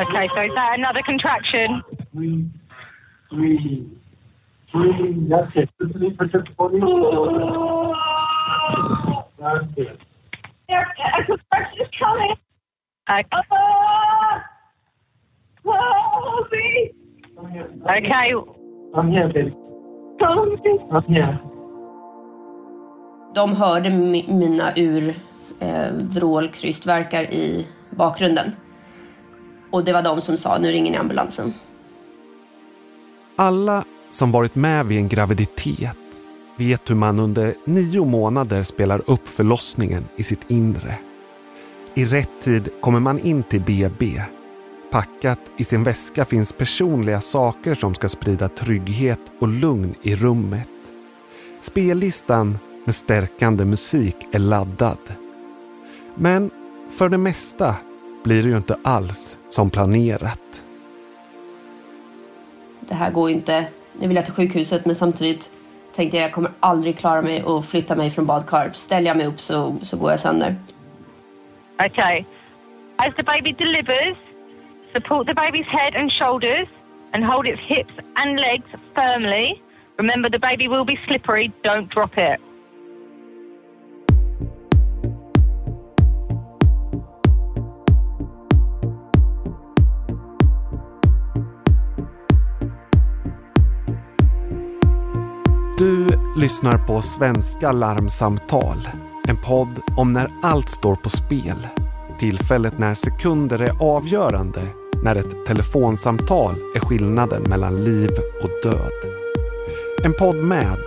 Okay, so is that another contraction? Three, three, three. That's it. Just put your body. That's it. A contraction is coming. Okay. Help me! Come here. Okay, I'm here, baby. help me. I'm here. De hörde mi- mina ur eh, vrålkrystverkar i bakgrunden. Och det var de som sa, nu ringer ni ambulansen. Alla som varit med vid en graviditet vet hur man under nio månader spelar upp förlossningen i sitt inre. I rätt tid kommer man in till BB. Packat i sin väska finns personliga saker som ska sprida trygghet och lugn i rummet. Spellistan med stärkande musik är laddad. Men för det mesta blir det ju inte alls som planerat. Det här går inte. Nu vill jag till sjukhuset men samtidigt tänkte jag jag kommer aldrig klara mig och flytta mig från badkar. Ställer jag mig upp så, så går jag sönder. Okay. As the baby delivers, support the baby's head and shoulders and hold its hips and legs firmly. Remember, the baby will be slippery. Don't drop it. Du lyssnar på Svenska larmsamtal. En podd om när allt står på spel. Tillfället när sekunder är avgörande. När ett telefonsamtal är skillnaden mellan liv och död. En podd med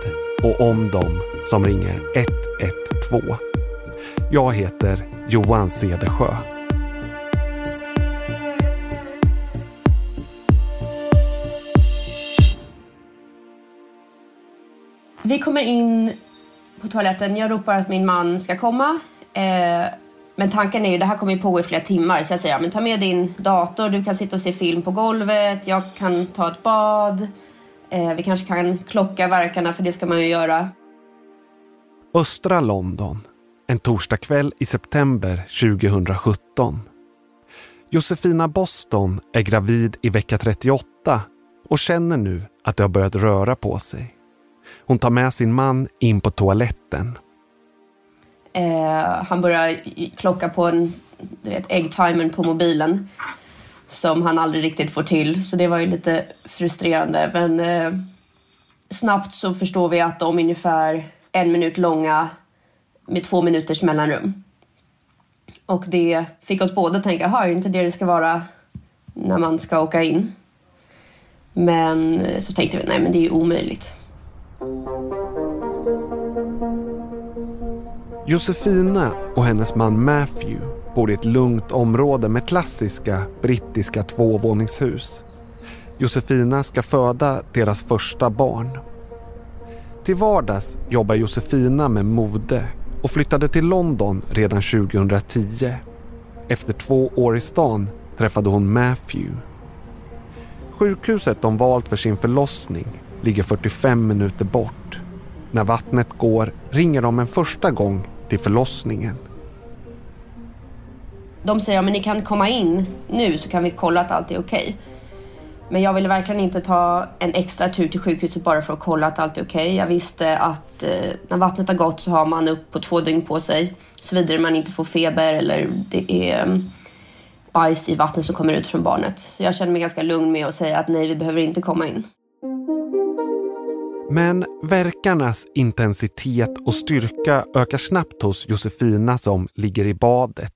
och om dem som ringer 112. Jag heter Johan Cedersjö. Vi kommer in på toaletten. Jag ropar att min man ska komma. Eh, men tanken är ju, det här kommer ju pågå i flera timmar. Så jag säger, ja, men ta med din dator, du kan sitta och se film på golvet. Jag kan ta ett bad. Eh, vi kanske kan klocka verkarna, för det ska man ju göra. Östra London. En torsdagkväll i september 2017. Josefina Boston är gravid i vecka 38 och känner nu att det har börjat röra på sig. Hon tar med sin man in på toaletten. Eh, han börjar klocka på en, du vet, äggtimern på mobilen. Som han aldrig riktigt får till, så det var ju lite frustrerande. Men eh, snabbt så förstår vi att de är ungefär en minut långa med två minuters mellanrum. Och det fick oss båda att tänka, "Jaha, är det inte det det ska vara när man ska åka in? Men eh, så tänkte vi, nej men det är ju omöjligt. Josefina och hennes man Matthew bor i ett lugnt område med klassiska brittiska tvåvåningshus. Josefina ska föda deras första barn. Till vardags jobbar Josefina med mode och flyttade till London redan 2010. Efter två år i stan träffade hon Matthew. Sjukhuset de valt för sin förlossning ligger 45 minuter bort. När vattnet går ringer de en första gång till förlossningen. De säger att ni kan komma in nu så kan vi kolla att allt är okej. Men jag ville verkligen inte ta en extra tur till sjukhuset bara för att kolla att allt är okej. Jag visste att eh, när vattnet har gått så har man upp på två dygn på sig. Såvida man inte får feber eller det är mm, bajs i vattnet som kommer ut från barnet. Så jag kände mig ganska lugn med att säga att nej, vi behöver inte komma in. Men verkarnas intensitet och styrka ökar snabbt hos Josefina som ligger i badet.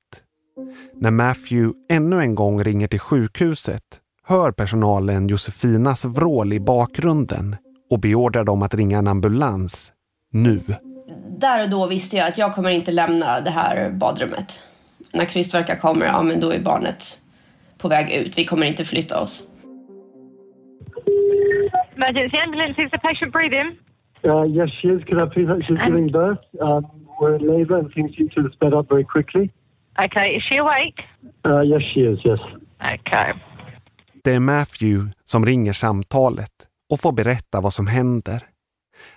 När Matthew ännu en gång ringer till sjukhuset hör personalen Josefinas vrål i bakgrunden och beordrar dem att ringa en ambulans nu. Där och då visste jag att jag kommer inte lämna det här badrummet. När krystvärkar kommer, ja men då är barnet på väg ut. Vi kommer inte flytta oss. Emergency ambulance, is the patient breathing? Uh, yes, she is. Could I please? She's giving birth. Um, we're in labour and things seem to have sped up very quickly. Okay, is she awake? Uh, yes, she is. Yes. Okay. Det är Matthew som ringer samtalet och får berätta vad som händer.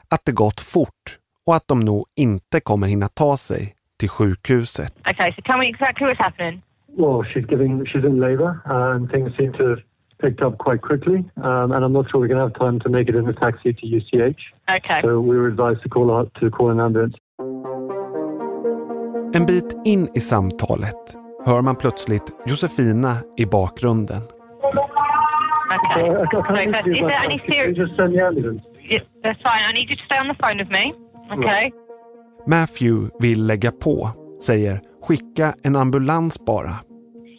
Att det gått fort och att de nog inte kommer hinna ta sig till sjukhuset. Okay, so tell me exactly what's happening. well, she's giving, she's in labour, and things seem to have picked up quite quickly. Um, and I'm not sure we're going to have time to make it in a taxi to UCH. Okay. So we were advised to call out to call an ambulance. En bit in i samtalet hör man plötsligt Josefina i bakgrunden. Okay. Uh, I can't So, answer but you about any serious? just send the ambulance? Yeah, that's fine. I need you to stay on the phone with me. Okay. Matthew vill lägga på, säger skicka en ambulans bara.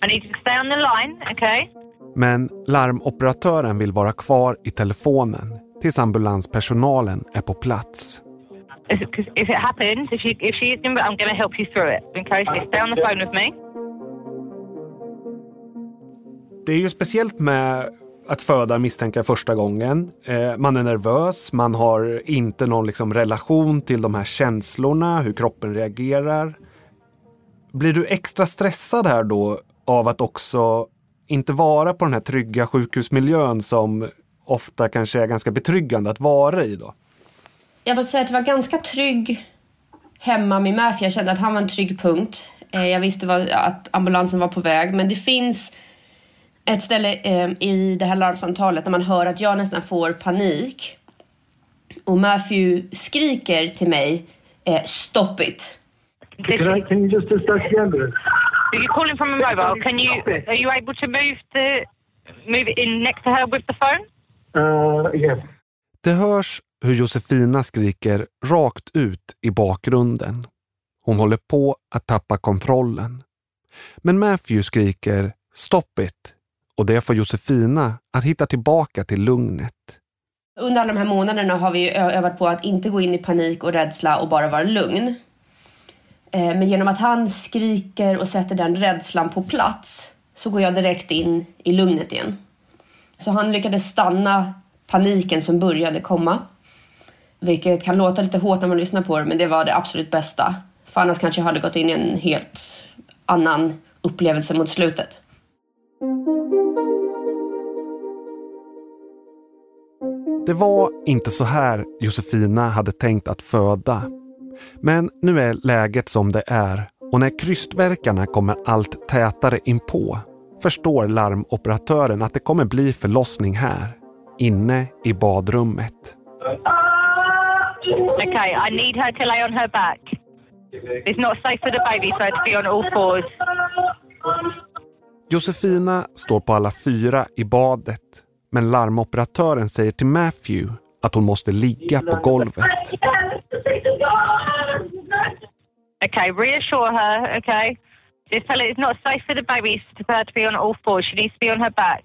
I need you to stay on the line. Okay. Men larmoperatören vill vara kvar i telefonen tills ambulanspersonalen är på plats. If it happens, if you if she is, I'm going to help you through it. Okay. So stay on the phone with me. Det är ju speciellt med att föda misstänka första gången. Eh, man är nervös, man har inte någon liksom relation till de här känslorna, hur kroppen reagerar. Blir du extra stressad här då av att också inte vara på den här trygga sjukhusmiljön som ofta kanske är ganska betryggande att vara i då? Jag måste säga att det var ganska trygg hemma med Matthew. Jag kände att han var en trygg punkt. Eh, Jag visste att ambulansen var på väg. Men det finns ett ställe eh, i det här larmsamtalet där man hör att jag nästan får panik. Och Matthew skriker till mig eh, “Stop it!” Can, I, can you just dispatch the ambulance? Are you calling from a mobile? Can you are you able to move the move it in next to her with the phone? Uh, yes. Det hörs hur Josefina skriker rakt ut i bakgrunden. Hon håller på att tappa kontrollen. Men Matthew skriker “Stop it” och det får Josefina att hitta tillbaka till lugnet. Under alla de här månaderna har vi övat på att inte gå in i panik och rädsla och bara vara lugn. Eh, men genom att han skriker och sätter den rädslan på plats så går jag direkt in i lugnet igen. Så han lyckades stanna paniken som började komma. Vilket kan låta lite hårt när man lyssnar på det, men det var det absolut bästa. För annars kanske jag hade gått in i en helt annan upplevelse mot slutet. Det var inte så här Josefina hade tänkt att föda. Men nu är läget som det är och när krystverkarna kommer allt tätare inpå förstår larmoperatören att det kommer bli förlossning här, inne i badrummet. Okay. I need her to lay on her back. It's not safe for the baby her to be on all fours. Josefina står på alla fyra i badet men larmoperatören säger till Matthew att hon måste ligga på golvet. Okay. Reassure her. Okay. Just tell her it's not safe for the baby for her to be on all fours. She needs to be on her back.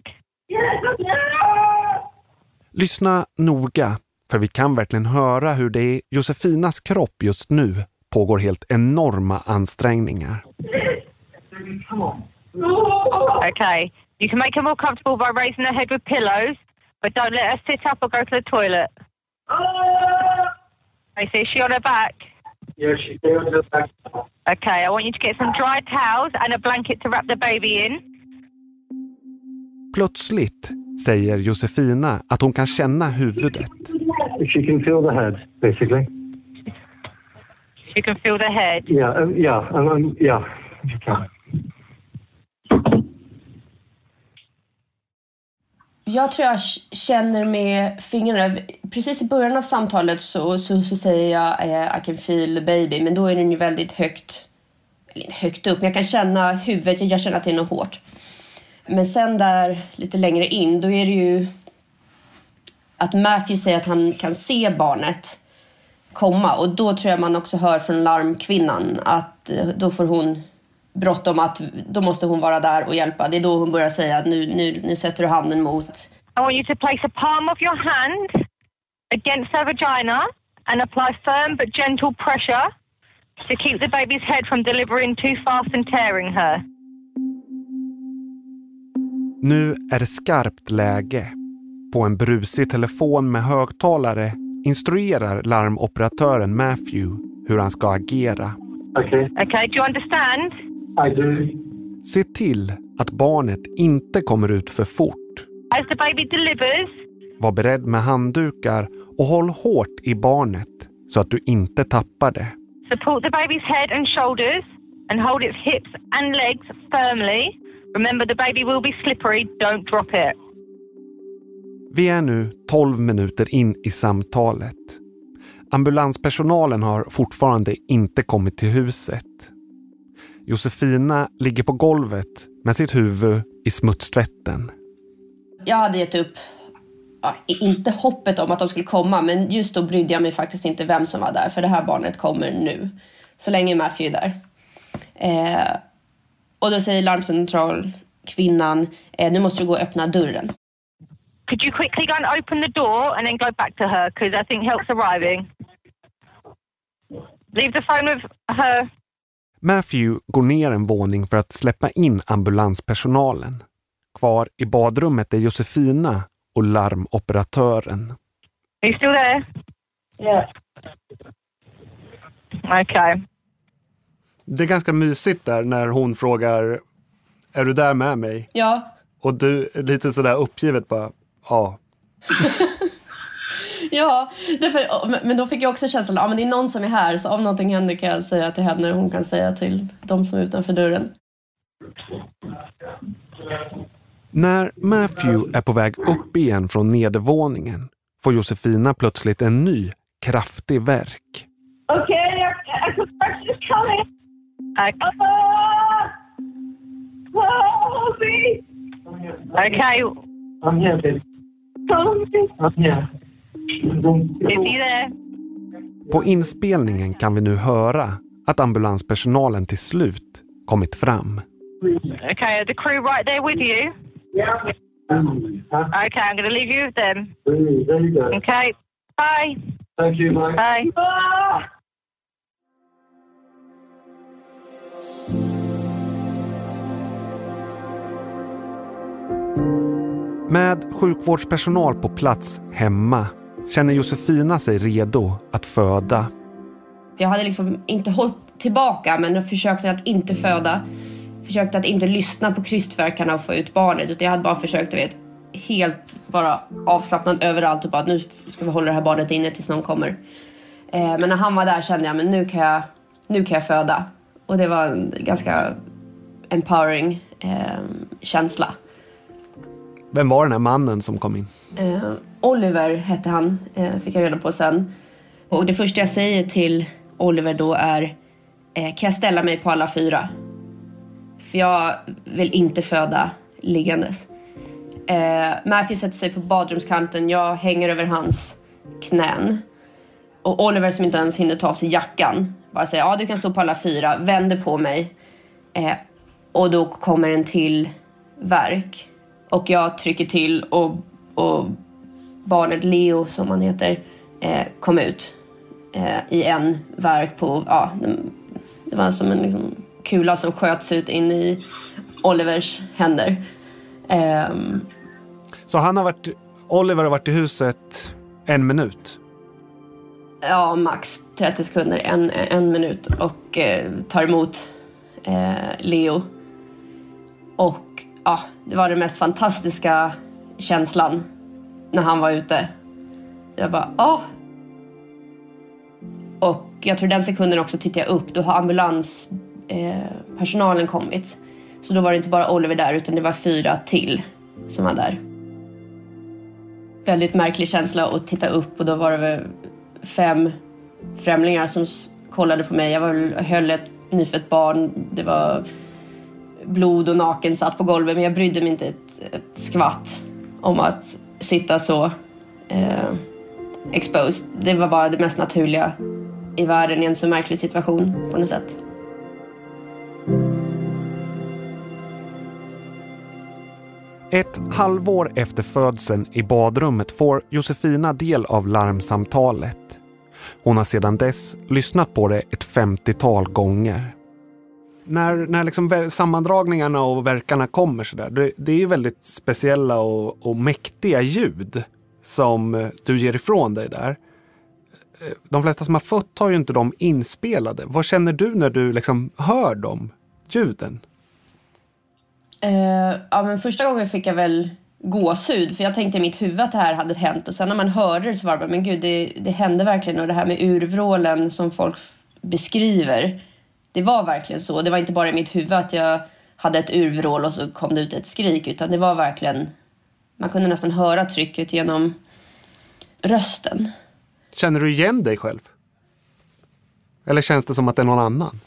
Lyssna noga, för vi kan verkligen höra hur det i Josefinas kropp just nu pågår helt enorma ansträngningar. Okay. You can make her more comfortable by raising her head with pillows, but don't let her sit up or go to the toilet. Okay, so is she on her back? Yeah, she's there on the back. Okay, I want you to get some dry towels and a blanket to wrap the baby in. Plötsligt säger Josefina att hon kan känna huvudet. She can feel the head, basically. She can feel the head. Yeah, um, yeah, um, um, yeah. She can. Jag tror jag känner med fingrarna. Precis i början av samtalet så, så, så säger jag eh, I can feel the baby, men då är den ju väldigt högt, eller högt upp, men jag kan känna huvudet, jag känner att det är något hårt. Men sen där lite längre in, då är det ju att Matthew säger att han kan se barnet komma och då tror jag man också hör från larmkvinnan att eh, då får hon bråttom att då måste hon vara där och hjälpa. Det är då hon börjar säga att nu, nu, nu sätter du handen mot I want you to place a palm of your hand against her vagina and apply firm but gentle pressure to keep the baby's head from delivering too fast and tearing her. Nu är det skarpt läge. På en brusig telefon med högtalare instruerar larmoperatören Matthew hur han ska agera. Okay, Okay, do you understand? I do. Se till att barnet inte kommer ut för fort. As the baby delivers, Var beredd med handdukar och håll hårt i barnet så att du inte tappar det. support the baby's head and shoulders and hold its hips and legs firmly. Remember, the baby will be slippery. Don't drop it. Vi är nu 12 minuter in i samtalet. Ambulanspersonalen har fortfarande inte kommit till huset. Josefina ligger på golvet med sitt huvud i smutstvätten. Jag hade gett upp, ja, inte hoppet om att de skulle komma, men just då brydde jag mig faktiskt inte vem som var där, för det här barnet kommer nu. Så länge Matthew är där. Eh, och då säger larmcentral kvinnan, eh, nu måste du gå och öppna dörren. Could you quickly go and open the door and then go back to her because I think help's arriving. Leave the phone with her. Matthew går ner en våning för att släppa in ambulanspersonalen. Kvar i badrummet är Josefina och larmoperatören. Are you still there? Yeah. Okay. Det är ganska mysigt där när hon frågar Är du där med mig? Ja, Och du är lite sådär uppgivet bara Ja. ja därför, men- då fick jag också känslan att ah, det är någon som är här, så om någonting händer kan jag säga till henne och hon kan säga till de som är utanför dörren. När Matthew är på väg upp igen från nedervåningen får Josefina plötsligt en ny kraftig värk. Okay, I, I coming. Okay. Ah! Help me! Okay. I'm here, me! I'm here. På inspelningen kan vi nu höra att ambulanspersonalen till slut kommit fram. Okay. The crew right there with you? Yeah. Okay. I'm going to leave you with them. Okay. Bye. Thank you, Mike. Bye. Med sjukvårdspersonal på plats hemma känner Josefina sig redo att föda. Jag hade liksom inte hållit tillbaka men jag försökte att inte föda. Försökte att inte lyssna på krystverkarna och få ut barnet. Utan jag hade bara försökt att vet, helt vara avslappnad överallt och bara nu ska vi hålla det här barnet inne tills någon kommer. Eh, men när han var där kände jag men nu kan jag, nu kan jag föda. Och det var en ganska empowering eh, känsla. Vem var den här mannen som kom in? Eh, Oliver hette han, eh, fick jag reda på sen. Och det första jag säger till Oliver då är, eh, kan jag ställa mig på alla fyra? För jag vill inte föda liggandes. Eh, Matthew sätter sig på badrumskanten, jag hänger över hans knän. Och Oliver som inte ens hinner ta av sig jackan bara säger ja du kan stå på alla fyra, vänder på mig. Eh, och då kommer en till verk. Och jag trycker till och, och barnet Leo som han heter eh, kom ut eh, i en verk på, ja, det var som en liksom, kula som sköts ut in i Olivers händer. Ehm, Så han har varit, Oliver har varit i huset en minut. ja, max 30 sekunder, en, en minut och eh, tar emot eh, Leo. Och ja, det var den mest fantastiska känslan när han var ute. Jag bara, åh! Och jag tror den sekunden också tittade jag upp, då har ambulanspersonalen eh, kommit. Så då var det inte bara Oliver där utan det var fyra till som var där. Väldigt märklig känsla att titta upp och då var det väl fem främlingar som kollade på mig. Jag var, höll ett nyfött barn. Det var blod och naken satt på golvet men jag brydde mig inte ett, ett skvatt om att sitta så eh, exposed. Det var bara det mest naturliga i världen i en så märklig situation på något sätt. Ett halvår efter födseln i badrummet får Josefina del av larmsamtalet. Hon har sedan dess lyssnat på det ett 50-tal gånger. När, när liksom sammandragningarna och verkarna kommer sådär, det, det är ju väldigt speciella och, och mäktiga ljud som eh, du ger ifrån dig där. Eh, de flesta som har fött har ju inte de inspelade. Vad känner du när du liksom hör de ljuden? Uh, ja, men första gången fick jag väl gåshud för jag tänkte i mitt huvud att det här hade hänt och sen när man hörde det så var det bara, men gud det, det hände verkligen och det här med urvrålen som folk beskriver det var verkligen så. Det var inte bara i mitt huvud att jag hade ett urvrål och så kom det ut ett skrik utan det var verkligen, man kunde nästan höra trycket genom rösten. Känner du igen dig själv? Eller känns det som att det är någon annan?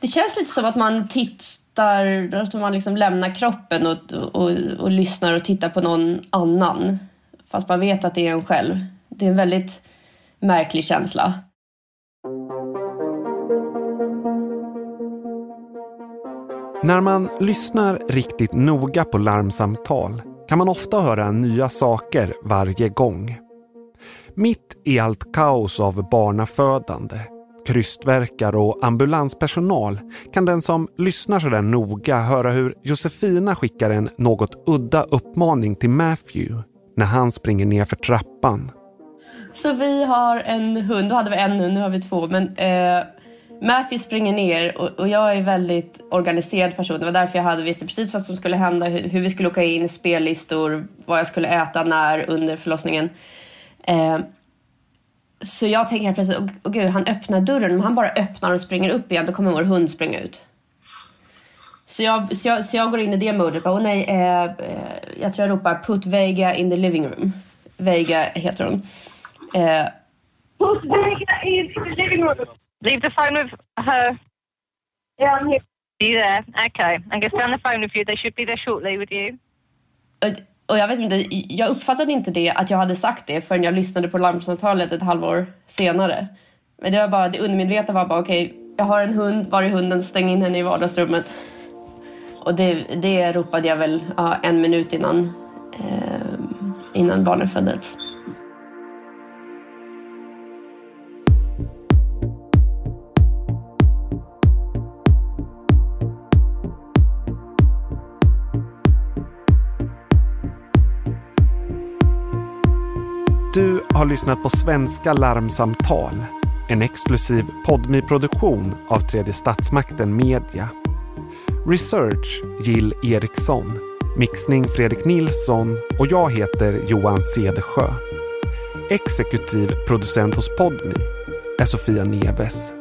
Det känns lite som att man tittar, att man liksom lämnar kroppen och, och, och lyssnar och tittar på någon annan. Fast man vet att det är en själv. Det är en väldigt märklig känsla. När man lyssnar riktigt noga på larmsamtal kan man ofta höra nya saker varje gång. Mitt i allt kaos av barnafödande, krystverkar och ambulanspersonal kan den som lyssnar sådär noga höra hur Josefina skickar en något udda uppmaning till Matthew när han springer ner för trappan. Så vi har en hund, då hade vi en hund, nu har vi två. Men eh, Matthew springer ner och, och, jag är väldigt organiserad person. Det var därför jag hade visste precis vad som skulle hända, hur, hur vi skulle åka in, spellistor, vad jag skulle äta, när, under förlossningen. Eh, så jag tänker helt plötsligt, åh oh, gud, han öppnar dörren, Om han bara öppnar och springer upp igen, då kommer vår hund springa ut. Så jag, så jag, så jag går in i det modet, åh oh, nej, eh, eh, jag tror jag ropar put Vega in the living room. Vega heter hon. Eh, put Vega in the living room. Leave the phone with her. Yeah, I'm here. Are you there? Okay. To stay on the phone with you. They should be there shortly with you. Och jag vet inte, jag uppfattade inte det att jag hade sagt det förrän jag lyssnade på larmsamtalet ett halvår senare. Men det var bara, det undermedvetna var bara okej, okay, jag har en hund, var är hunden? Stäng in henne i vardagsrummet. Och det, det ropade jag väl ja, en minut innan, eh, innan barnet föddes. Du har lyssnat på Svenska larmsamtal, en exklusiv podmi produktion av Tredje Statsmakten Media. Research Jill Eriksson, mixning Fredrik Nilsson och jag heter Johan Cedersjö. Exekutiv producent hos Podmi är Sofia Neves.